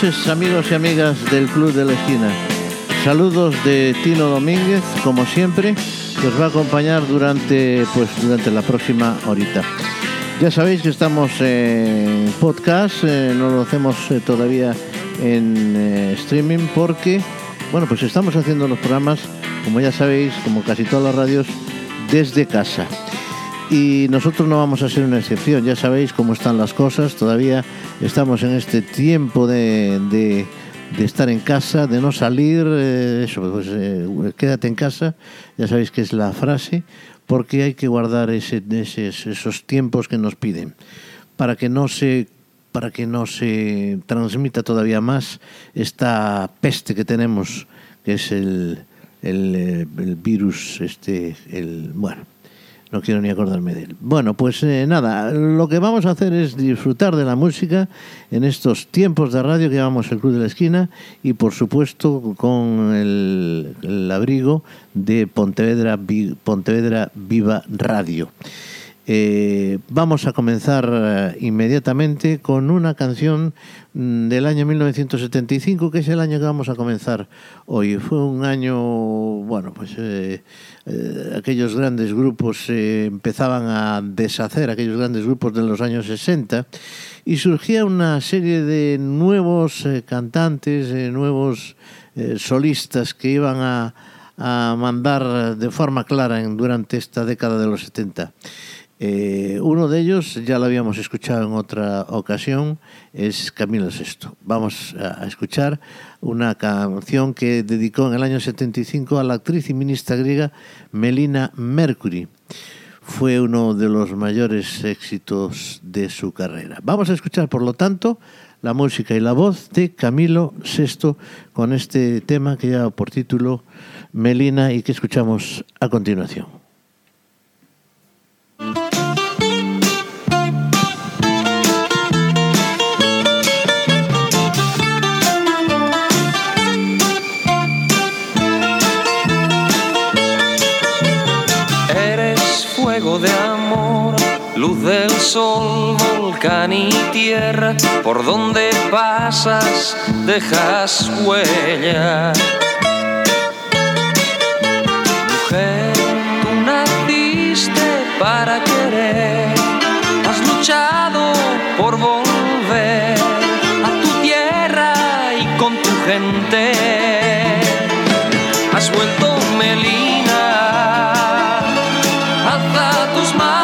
noches amigos y amigas del Club de la Esquina. Saludos de Tino Domínguez, como siempre, que os va a acompañar durante, pues, durante la próxima horita. Ya sabéis que estamos en podcast, eh, no lo hacemos eh, todavía en eh, streaming porque, bueno, pues estamos haciendo los programas, como ya sabéis, como casi todas las radios, desde casa. Y nosotros no vamos a ser una excepción, ya sabéis cómo están las cosas, todavía estamos en este tiempo de, de, estar en casa, de no salir, eh, eso, pues eh, quédate en casa, ya sabéis que es la frase, porque hay que guardar ese, esos tiempos que nos piden, para que no se para que no se transmita todavía más esta peste que tenemos, que es el, el, eh, el virus, este, el bueno, no quiero ni acordarme de él. Bueno, pues eh, nada, lo que vamos a hacer es disfrutar de la música en estos tiempos de radio que llamamos el Club de la Esquina y por supuesto con el, abrigo de Pontevedra, Pontevedra Viva Radio. Eh, vamos a comenzar eh, inmediatamente con una canción mm, del año 1975, que es el año que vamos a comenzar hoy. Fue un año, bueno, pues eh, aquellos grandes grupos empezaban a deshacer, aquellos grandes grupos de los años 60, y surgía una serie de nuevos cantantes, nuevos solistas que iban a, mandar de forma clara durante esta década de los 70. Eh, uno de ellos, ya lo habíamos escuchado en otra ocasión, es Camilo VI. Vamos a escuchar una canción que dedicó en el año 75 a la actriz y ministra griega Melina Mercury. Fue uno de los mayores éxitos de su carrera. Vamos a escuchar, por lo tanto, la música y la voz de Camilo VI con este tema que lleva por título Melina y que escuchamos a continuación. Sol, volcán y tierra, por donde pasas dejas huella. Mujer, tú naciste para querer, has luchado por volver a tu tierra y con tu gente. Has vuelto que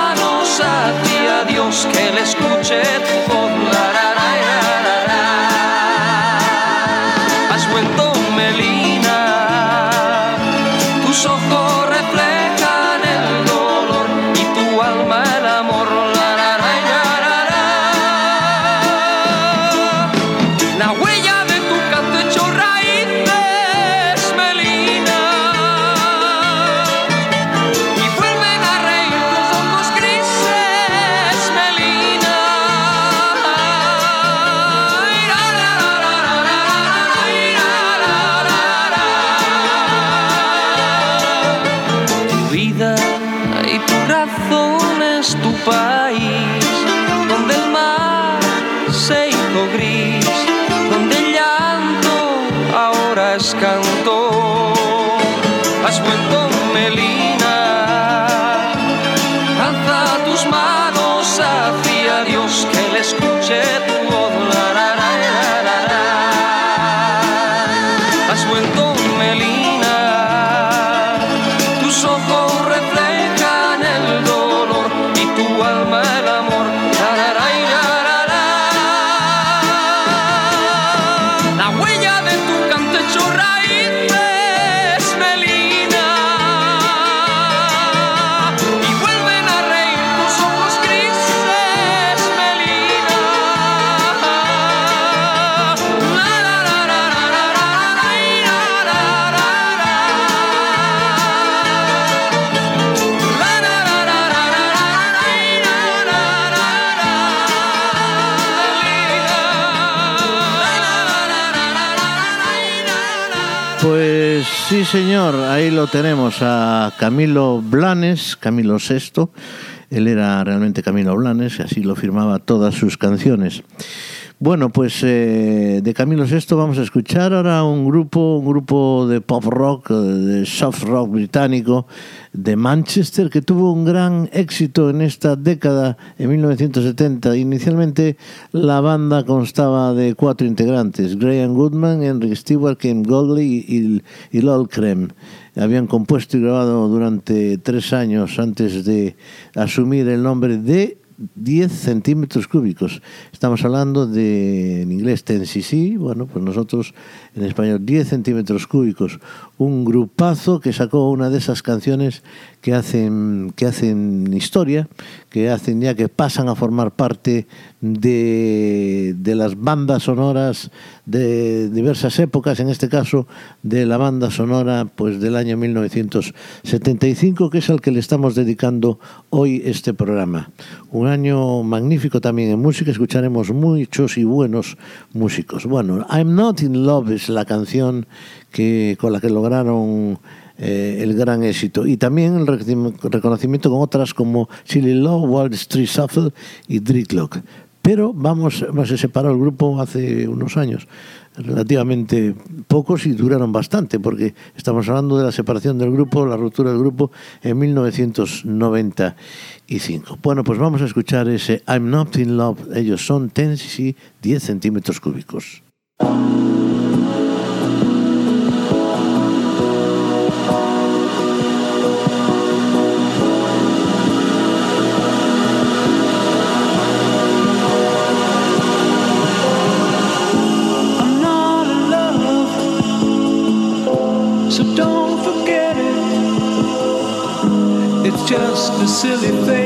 señor, ahí lo tenemos a Camilo Blanes, Camilo VI. Él era realmente Camilo Blanes, y así lo firmaba todas sus canciones. Bueno, pues eh, de Camilo Sesto vamos a escuchar ahora un grupo, un grupo de pop rock, eh, de soft rock británico de Manchester que tuvo un gran éxito en esta década, en 1970. Inicialmente la banda constaba de cuatro integrantes, Graham Goodman, Enric Stewart, Kim Goldley y, y Lol. Habían compuesto y grabado durante tres años antes de asumir el nombre de 10 centímetros cúbicos. Estamos hablando de, en inglés, 10cc, bueno, pues nosotros en español 10 centímetros cúbicos. Un grupazo que sacó una de esas canciones que hacen, que hacen historia, que hacen ya que pasan a formar parte de, de las bandas sonoras de diversas épocas, en este caso de la banda sonora pues del año 1975, que es al que le estamos dedicando hoy este programa. Un año magnífico también en música, escucharemos muchos y buenos músicos. Bueno, I'm Not in Love es la canción que, con la que lograron eh, el gran éxito. Y también el reconocimiento con otras como Silly Law, Wall Street Shuffle y Dreadlock. Pero vamos, se separó el grupo hace unos años, relativamente pocos y duraron bastante, porque estamos hablando de la separación del grupo, la ruptura del grupo en 1995. Bueno, pues vamos a escuchar ese I'm Not in Love. Ellos son 10 y 10 centímetros cúbicos. Just a silly phase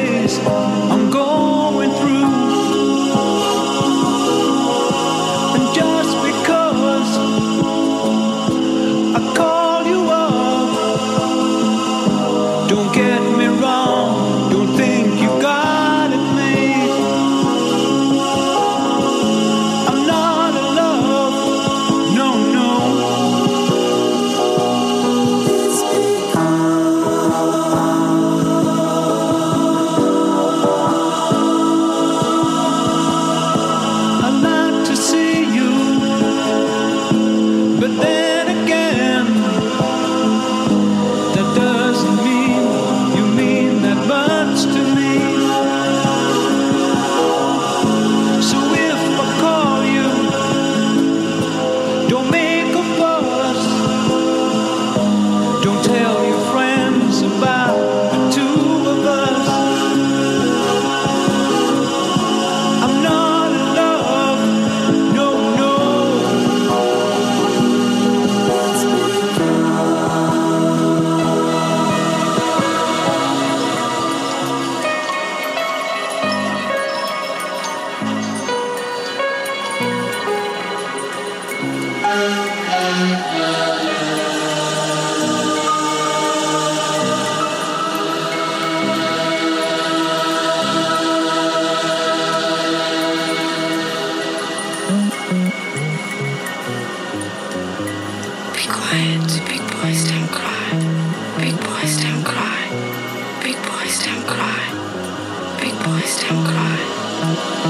and cry.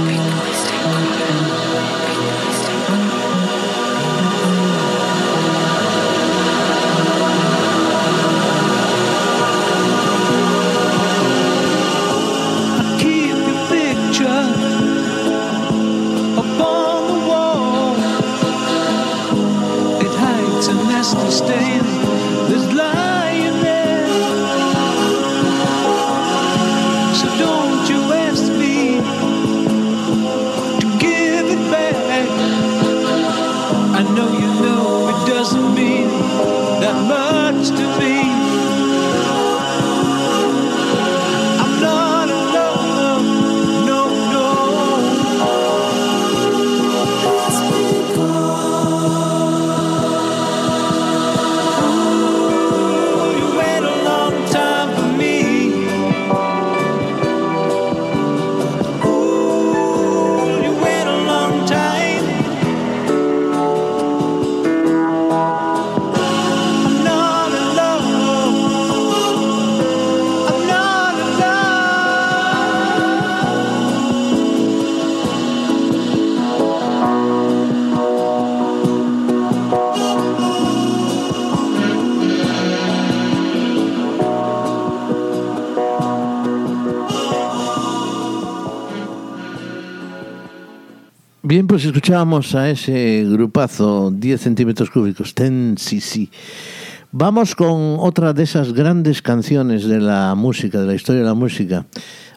Be nice and cry. Bien, pues escuchábamos a ese grupazo 10 centímetros cúbicos, Ten CC. Vamos con otra de esas grandes canciones de la música, de la historia de la música.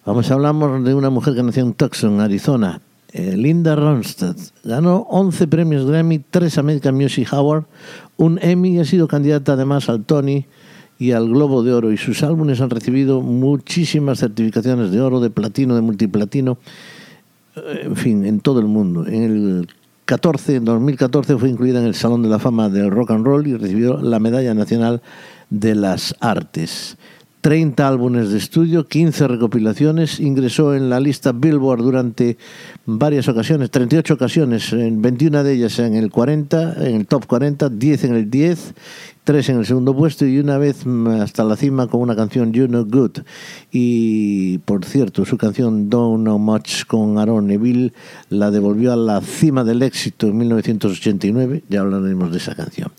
Vamos a hablar de una mujer que nació en Tucson, Arizona, eh, Linda Ronstadt. Ganó 11 premios Grammy, 3 American Music Award, un Emmy y ha sido candidata además al Tony y al Globo de Oro. Y sus álbumes han recibido muchísimas certificaciones de oro, de platino, de multiplatino, en fin, en todo el mundo. En el 14, en 2014 fue incluida en el Salón de la Fama del Rock and Roll y recibió la Medalla Nacional de las Artes. 30 álbumes de estudio, 15 recopilaciones, ingresó en la lista Billboard durante varias ocasiones, 38 ocasiones, en 21 de ellas en el 40, en el top 40, 10 en el 10, 3 en el segundo puesto y una vez hasta la cima con una canción You Know Good. Y por cierto, su canción Don't Know Much con Aaron Neville la devolvió a la cima del éxito en 1989, ya hablaremos de esa canción.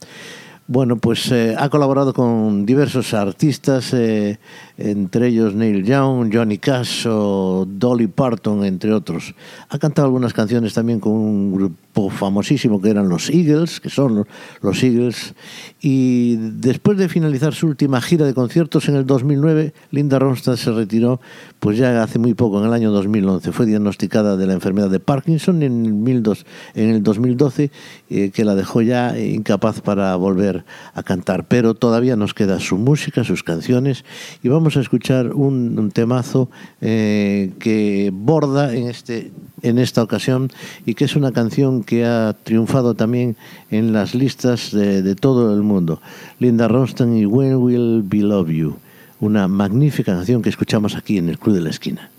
Bueno, pues eh, ha colaborado con diversos artistas, eh, entre ellos Neil Young, Johnny Cash o Dolly Parton, entre otros. Ha cantado algunas canciones también con un grupo famosísimo que eran los Eagles, que son los Eagles. Y después de finalizar su última gira de conciertos en el 2009, Linda Ronstadt se retiró, pues ya hace muy poco, en el año 2011. Fue diagnosticada de la enfermedad de Parkinson en el, en el 2012, eh, que la dejó ya incapaz para volver a cantar. Pero todavía nos queda su música, sus canciones, y vamos a escuchar un, temazo eh, que borda en, este, en esta ocasión y que es una canción que ha triunfado también en las listas de, de todo el mundo. Linda Ronston y When Will Be Love You. Una magnífica canción que escuchamos aquí en el Club de la Esquina.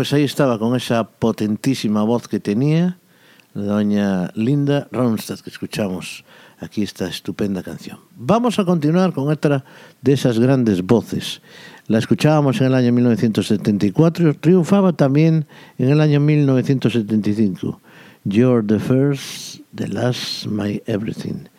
Pues ahí estaba con esa potentísima voz que tenía la doña Linda Ronstadt que escuchamos aquí esta estupenda canción. Vamos a continuar con otra de esas grandes voces. La escuchábamos en el año 1974 y triunfaba también en el año 1975. You're the first, the last, my everything.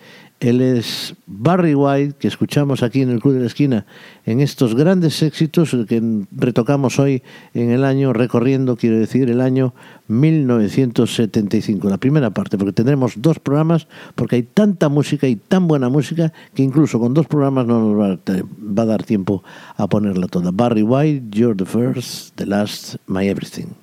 Él es Barry White, que escuchamos aquí en el Club de la Esquina, en estos grandes éxitos que retocamos hoy en el año, recorriendo, quiero decir, el año 1975, la primera parte, porque tendremos dos programas, porque hay tanta música y tan buena música que incluso con dos programas no nos va a, va a dar tiempo a ponerla toda. Barry White, You're the First, The Last, My Everything.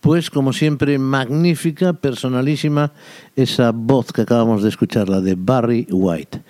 Pues como siempre, magnífica, personalísima esa voz que acabamos de escuchar, la de Barry White.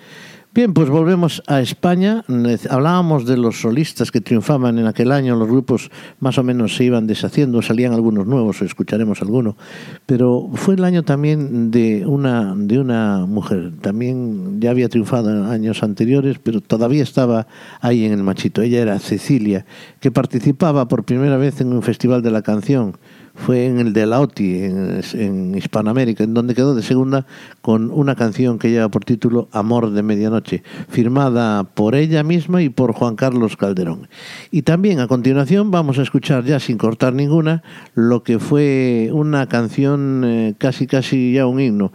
Bien, pues volvemos a España. Hablábamos de los solistas que triunfaban en aquel año, los grupos más o menos se iban deshaciendo, salían algunos nuevos, escucharemos alguno, pero fue el año también de una, de una mujer, también ya había triunfado en años anteriores, pero todavía estaba ahí en el machito. Ella era Cecilia, que participaba por primera vez en un festival de la canción fue en el de la OTI, en, Hispanoamérica, en donde quedó de segunda con una canción que lleva por título Amor de Medianoche, firmada por ella misma y por Juan Carlos Calderón. Y también a continuación vamos a escuchar ya sin cortar ninguna lo que fue una canción eh, casi casi ya un himno.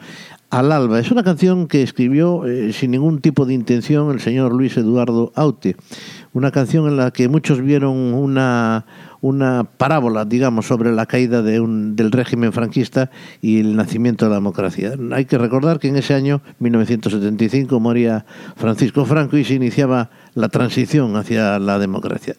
Al alba. Es una canción que escribió eh, sin ningún tipo de intención el señor Luis Eduardo Aute. Una canción en la que muchos vieron una, una parábola, digamos, sobre la caída del régimen franquista y el nacimiento de la democracia. Hay que recordar que en ese año, 1975, moría Francisco Franco y se iniciaba la transición hacia la democracia.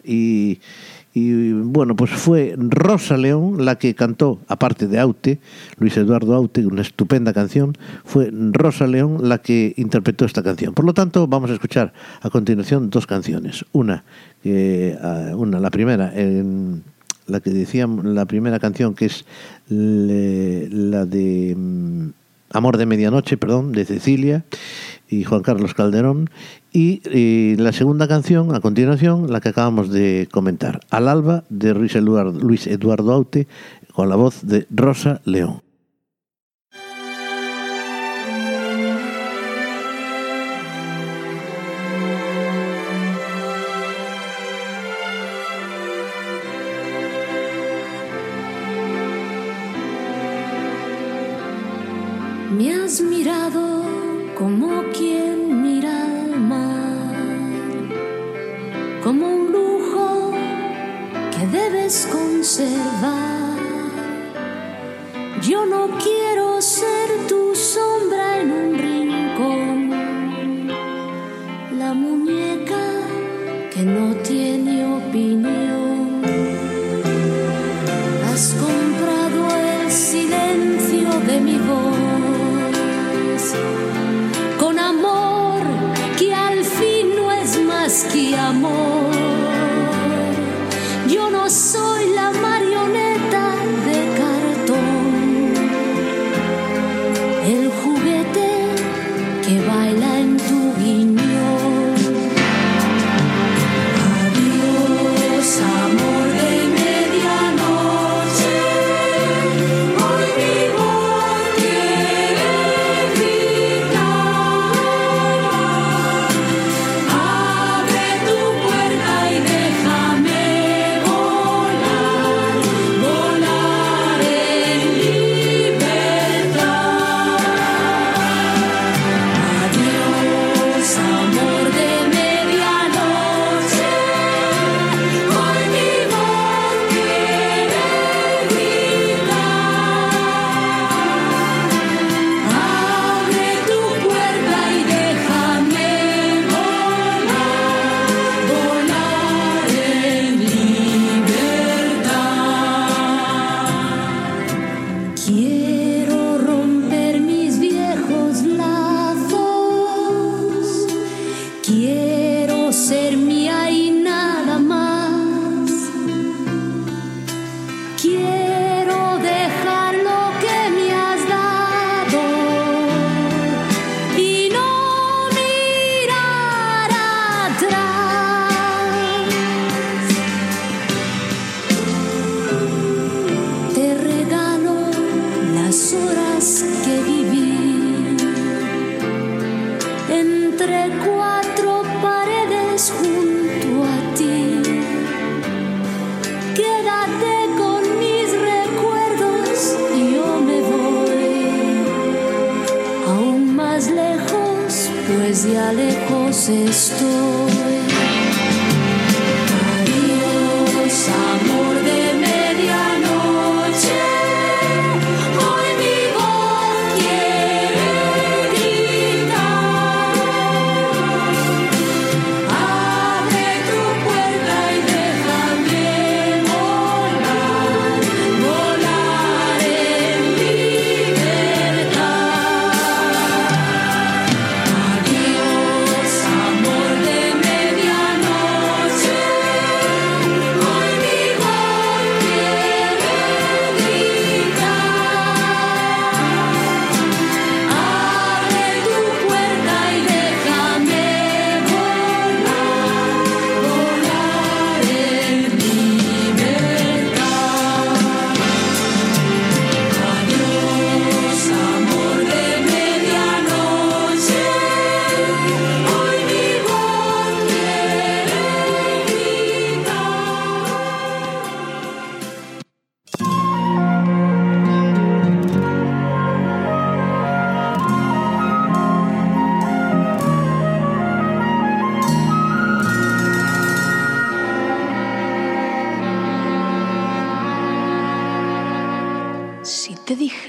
Y bueno, pues fue Rosa León la que cantó, aparte de Aute, Luis Eduardo Aute, una estupenda canción, fue Rosa León la que interpretó esta canción. Por lo tanto, vamos a escuchar a continuación dos canciones. Una, una la primera, en la que decíamos, la primera canción que es la de mm, Amor de Medianoche, perdón, de Cecilia y Juan Carlos Calderón, y, la segunda canción, a continuación, la que acabamos de comentar, Al alba, de Luis Eduardo, Aute, con la voz de Rosa León. Me has mirado como Yo no quiero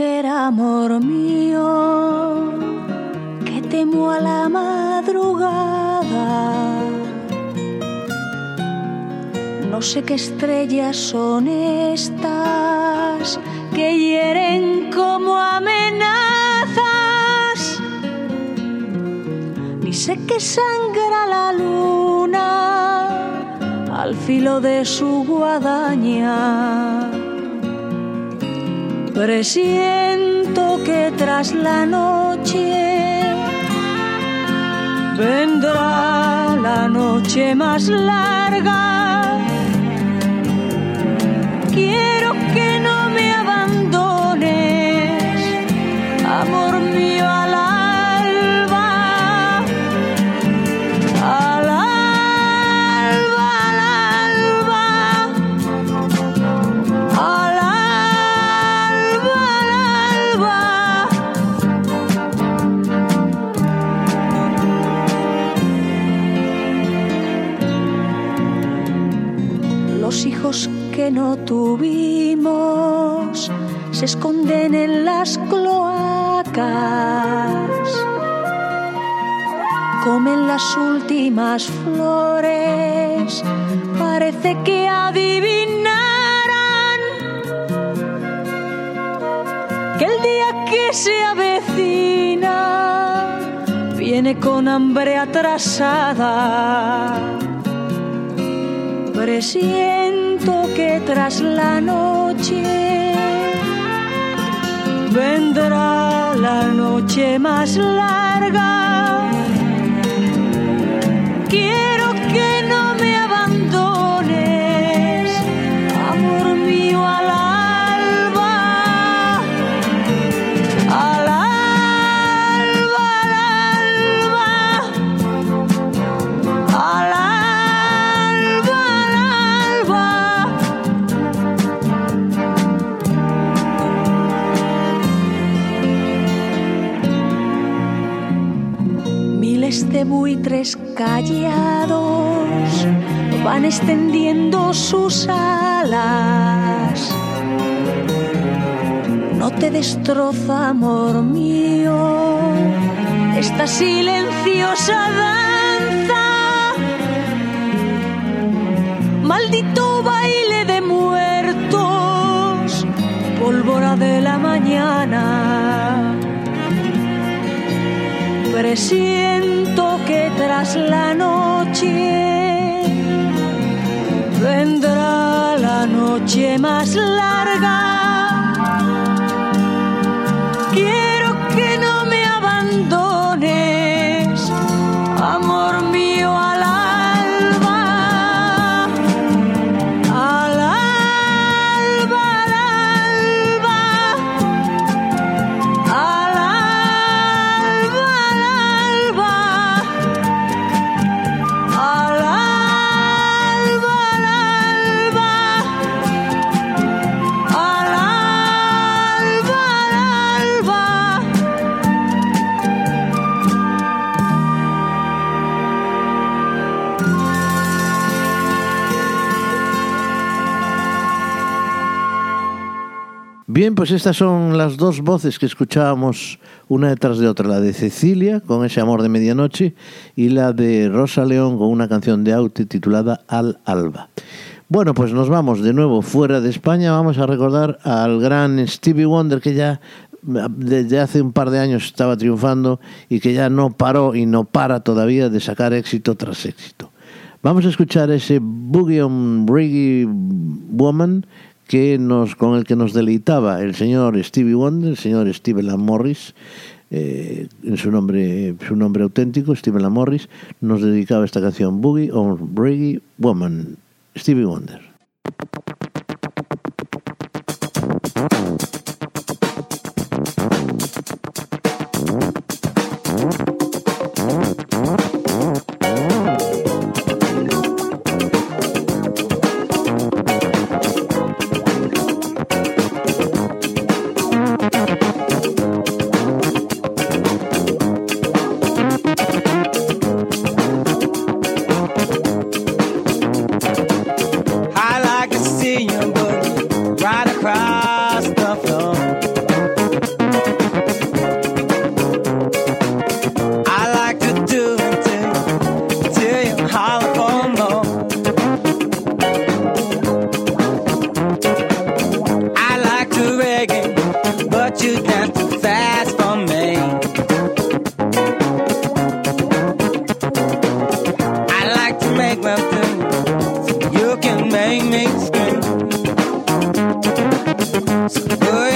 dijera, amor mío, que temo a la madrugada. No sé qué estrellas son estas que hieren como amenazas. Ni sé que sangra la luna al filo de su guadaña. Presiento que tras la noche vendrá la noche más larga. No tuvimos se esconden en las cloacas, comen las últimas flores, parece que adivinaran que el día que se avecina viene con hambre atrasada. Que tras la noche vendrá la noche más larga. Buitres callados van extendiendo sus alas. No te destroza, amor mío, esta silenciosa danza. Maldito baile de muertos, pólvora de la mañana. Presiento que tras la noche vendrá la noche más larga. Bien, pues estas son las dos voces que escuchábamos una detrás de otra, la de Cecilia con ese amor de medianoche y la de Rosa León con una canción de Aute titulada Al Alba. Bueno, pues nos vamos de nuevo fuera de España, vamos a recordar al gran Stevie Wonder que ya desde hace un par de años estaba triunfando y que ya no paró y no para todavía de sacar éxito tras éxito. Vamos a escuchar ese Boogie on Reggae Woman que nos, con el que nos deleitaba el señor Stevie Wonder, el señor Steve Lam Morris, eh, en su nombre, su nombre auténtico, Steve Lam Morris, nos dedicaba esta canción Boogie on Reggae Woman, Stevie Wonder. Good.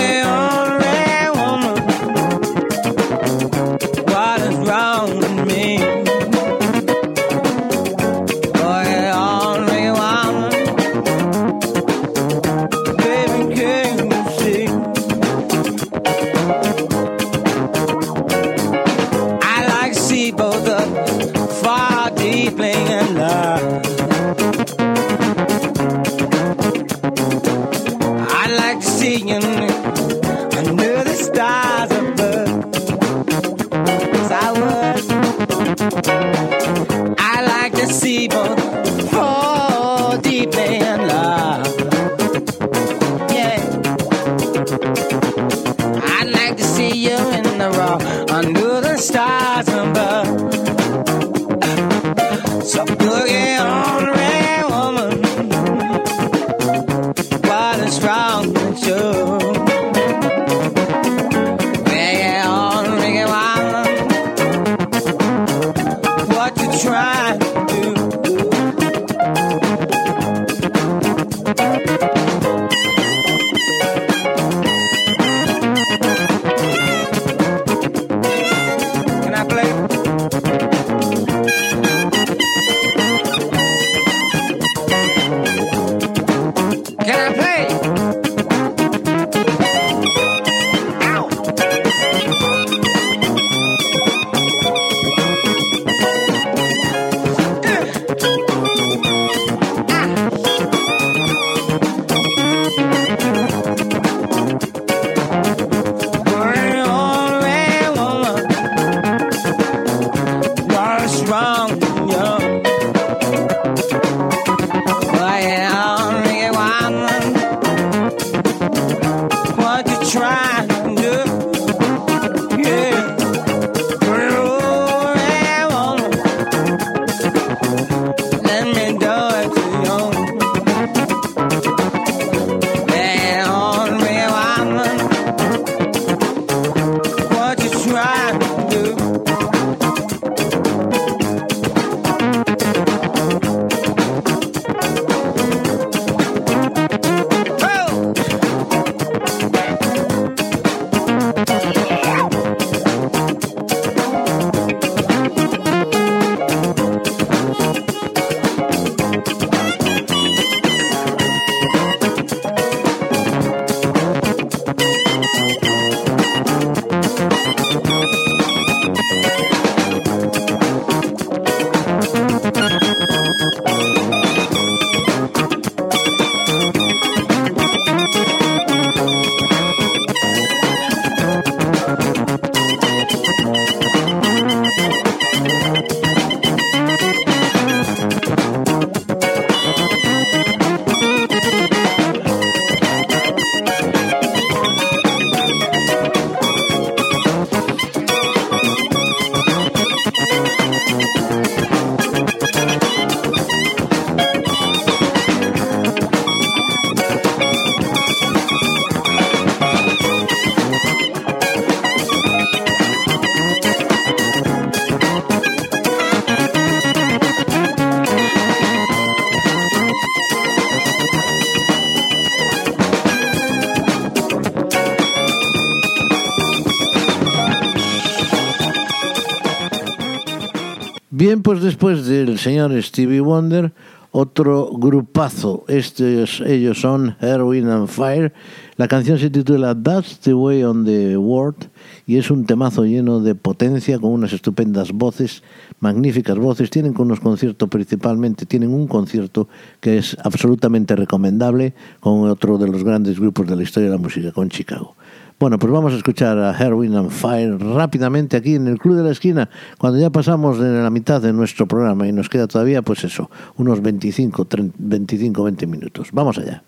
Bien, pues después del señor Stevie Wonder, otro grupazo. Estos, ellos son Heroin and Fire. La canción se titula That's the Way on the World y es un temazo lleno de potencia con unas estupendas voces, magníficas voces. Tienen con unos conciertos principalmente, tienen un concierto que es absolutamente recomendable con otro de los grandes grupos de la historia de la música, con Chicago. Bueno, pues vamos a escuchar a Heroin and Fire rápidamente aquí en el Club de la Esquina, cuando ya pasamos de la mitad de nuestro programa y nos queda todavía, pues eso, unos 25, 30, 25 20 minutos. Vamos allá.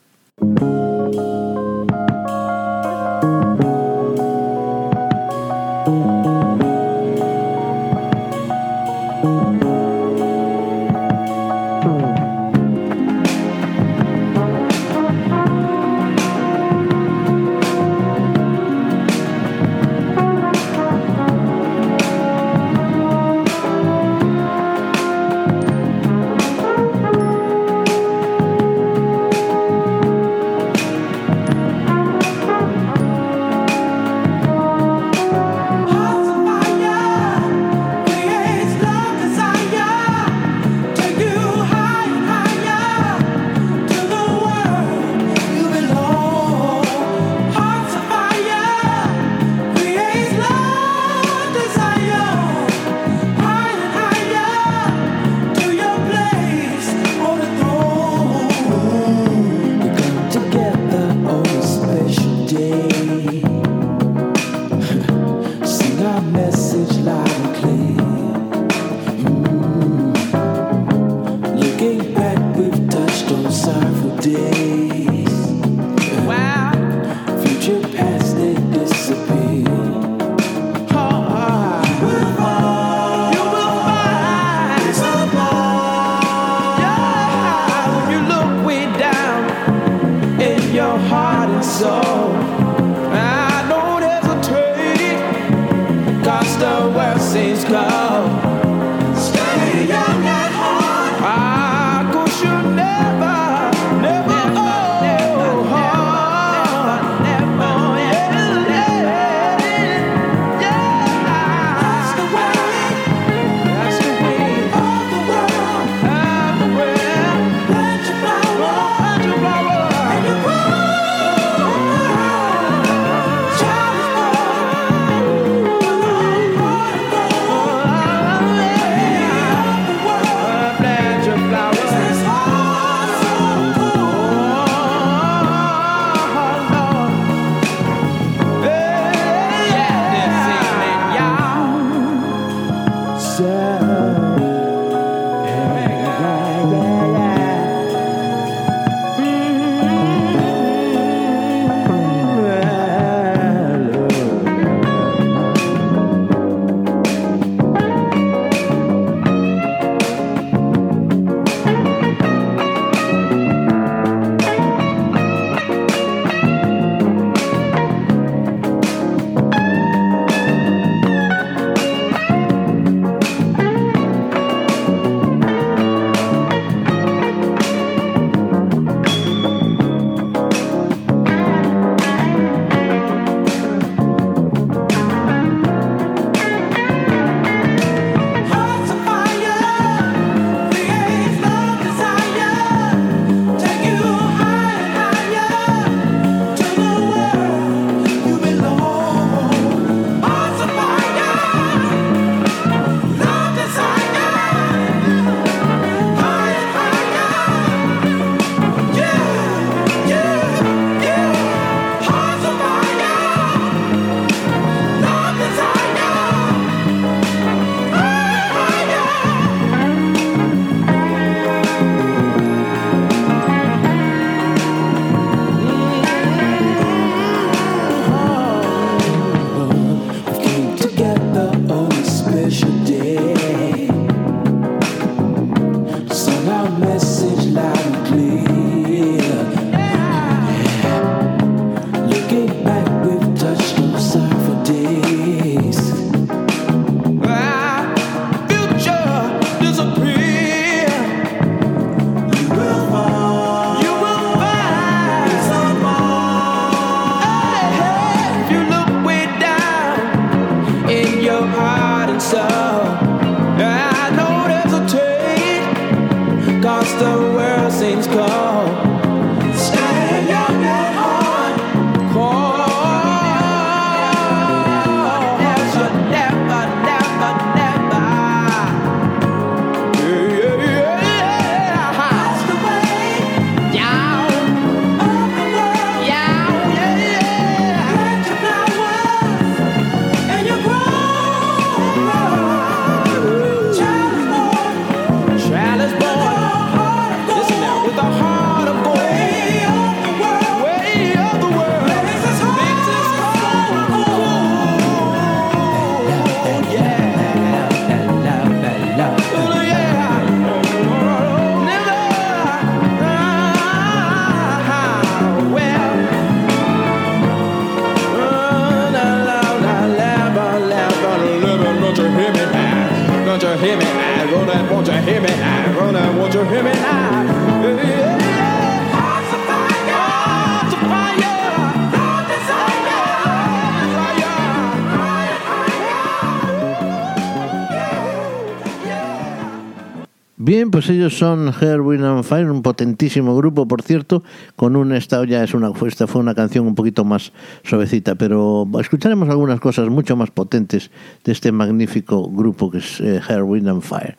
Bien, pues ellos son Her, Wind and Fire, un potentísimo grupo, por cierto, con una esta ya es una fue una canción un poquito más suavecita, pero escucharemos algunas cosas mucho más potentes de este magnífico grupo que es eh, Hair, Wind and Fire.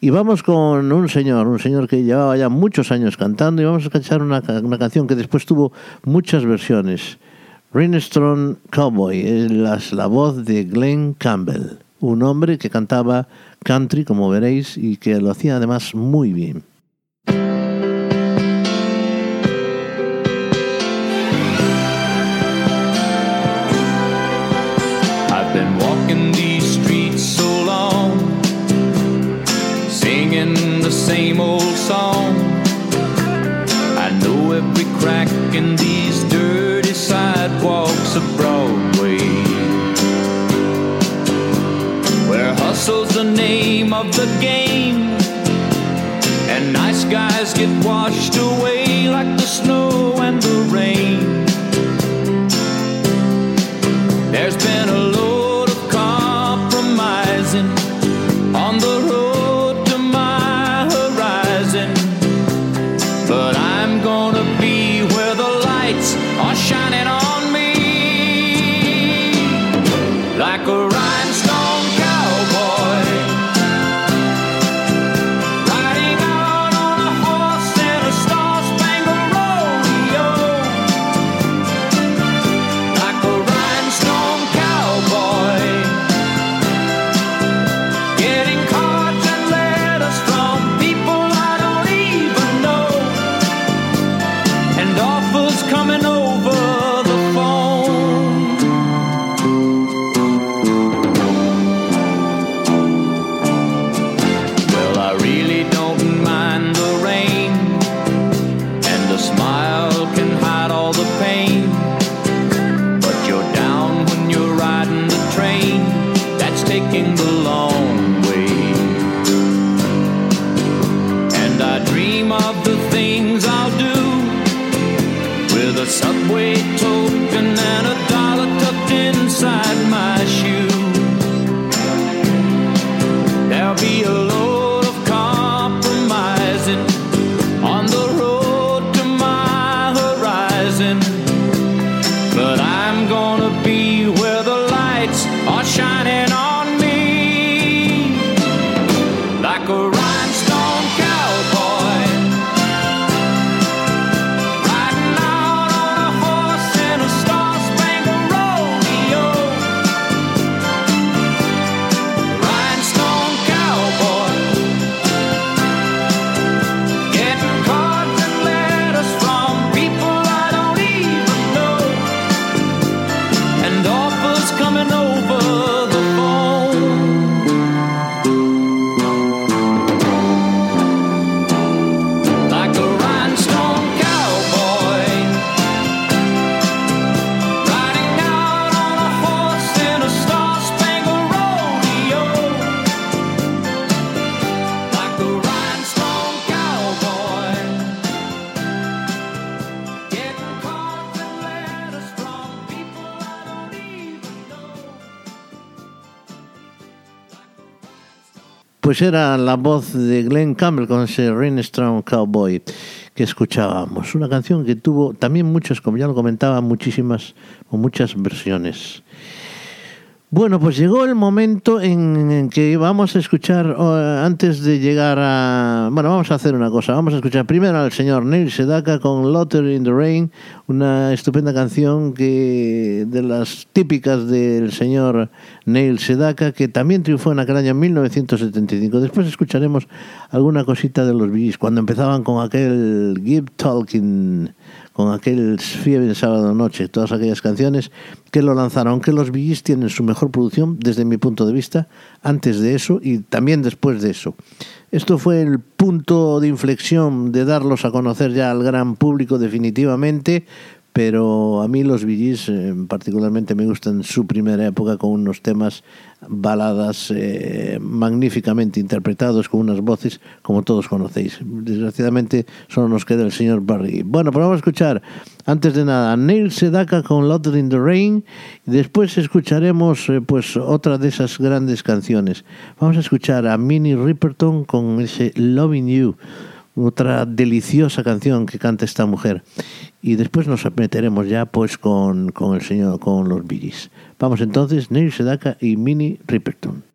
Y vamos con un señor, un señor que llevaba ya muchos años cantando y vamos a escuchar una, una canción que después tuvo muchas versiones. Rhinestone Cowboy es la, la voz de Glenn Campbell, un hombre que cantaba country, como veréis, y que lo hacía además muy bien. same old song. I know every crack in these dirty sidewalks of Broadway. Where hustle's the name of the game, and nice guys get washed away like the snow a rhinestone cowboy. Pues era la voz de Glenn Campbell con ese Rhinestone Cowboy que escuchábamos. Una canción que tuvo también muchas, como ya lo comentaba, muchísimas o muchas versiones. Bueno, pues llegó el momento en, que vamos a escuchar, eh, antes de llegar a... Bueno, vamos a hacer una cosa. Vamos a escuchar primero al señor Neil Sedaka con Lottery in the Rain, una estupenda canción que de las típicas del señor Neil Sedaka, que también triunfó en aquel año 1975. Después escucharemos alguna cosita de los Gees, cuando empezaban con aquel Give Talking con aquel Fiebre Sábado Noche, todas aquellas canciones que lo lanzaron, aunque los Gees tienen su mejor producción desde mi punto de vista, antes de eso y también después de eso. Esto fue el punto de inflexión de darlos a conocer ya al gran público definitivamente, pero a mí los Gees, eh, particularmente me gustan su primera época con unos temas, baladas eh, magníficamente interpretados con unas voces como todos conocéis. Desgraciadamente solo nos queda el señor Barry. Bueno, pues vamos a escuchar antes de nada a Neil Sedaka con Lottery in the Rain y después escucharemos eh, pues otra de esas grandes canciones. Vamos a escuchar a Minnie Riperton con ese Loving You otra deliciosa canción que canta esta mujer. Y después nos meteremos ya pues con, con el señor, con los Gees. Vamos entonces, Neil Sedaka y Minnie Riperton.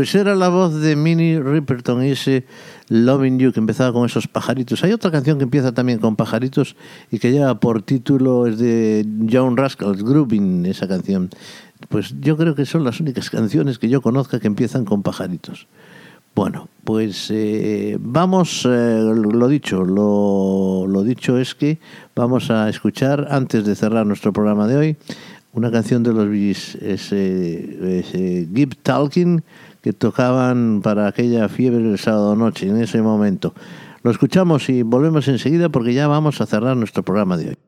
Pues era la voz de Minnie Riperton y ese Loving You que empezaba con esos pajaritos. Hay otra canción que empieza también con pajaritos y que lleva por título es de John Rascals Grooving, esa canción. Pues yo creo que son las únicas canciones que yo conozca que empiezan con pajaritos. Bueno, pues eh, vamos, eh, lo dicho, lo, dicho es que vamos a escuchar, antes de cerrar nuestro programa de hoy, una canción de los Gees, ese, ese Keep Talking, que tocaban para aquella fiebre del sábado noche, en ese momento. Lo escuchamos y volvemos enseguida porque ya vamos a cerrar nuestro programa de hoy.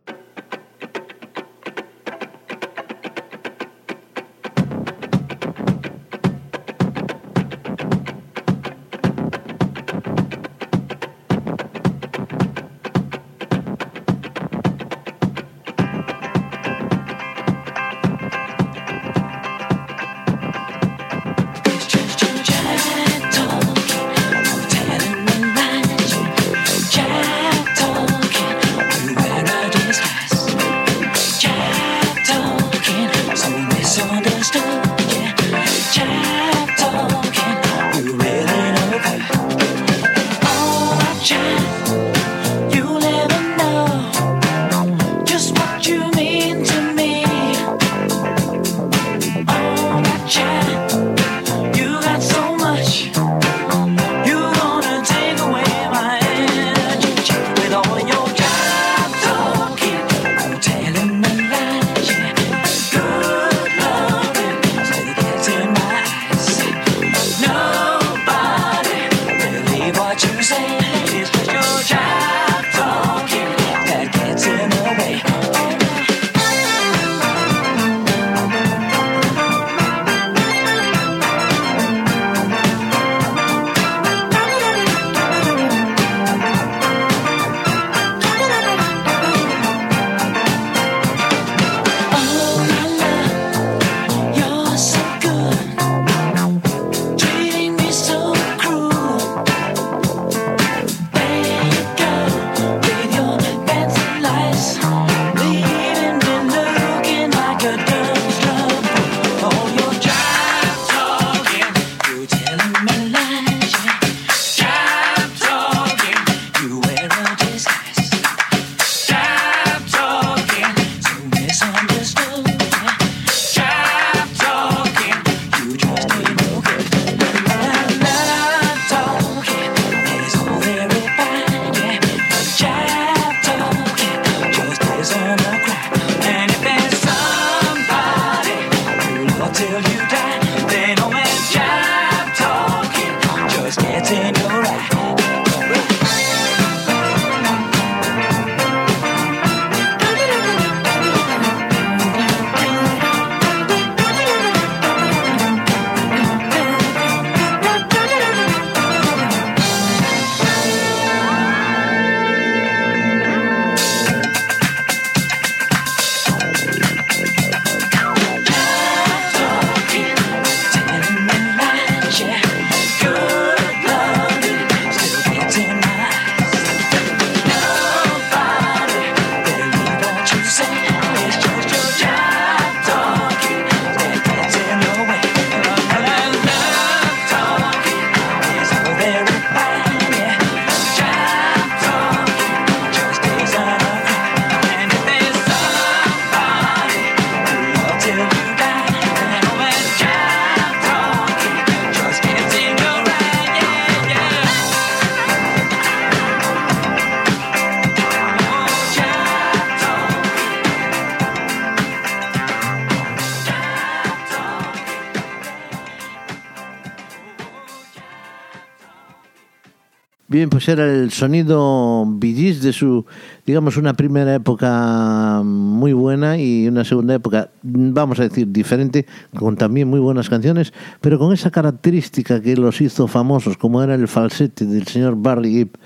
Bien, pues era el sonido Gees de su, digamos, una primera época muy buena y una segunda época, vamos a decir, diferente, con también muy buenas canciones, pero con esa característica que los hizo famosos, como era el falsete del señor Barry Gibb.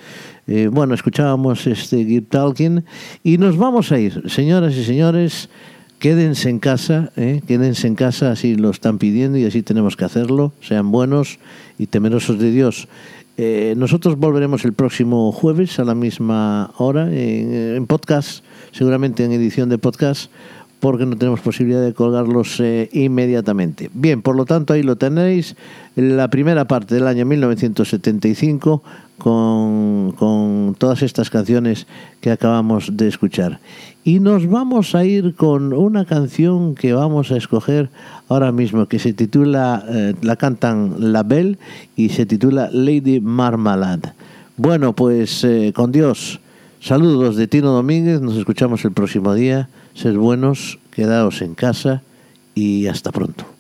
Eh, bueno, escuchábamos este Gibb Talking y nos vamos a ir, señoras y señores. Quédense en casa, ¿eh? quédense en casa, así lo están pidiendo y así tenemos que hacerlo. Sean buenos y temerosos de Dios. Eh, nosotros volveremos el próximo jueves a la misma hora en, en podcast, seguramente en edición de podcast, porque no tenemos posibilidad de colgarlos eh, inmediatamente. Bien, por lo tanto ahí lo tenéis, la primera parte del año 1975 con, con todas estas canciones que acabamos de escuchar. Y nos vamos a ir con una canción que vamos a escoger ahora mismo, que se titula, eh, la cantan La Belle y se titula Lady Marmalade. Bueno, pues eh, con Dios. Saludos de Tino Domínguez, nos escuchamos el próximo día. Sed buenos, quedaos en casa y hasta pronto.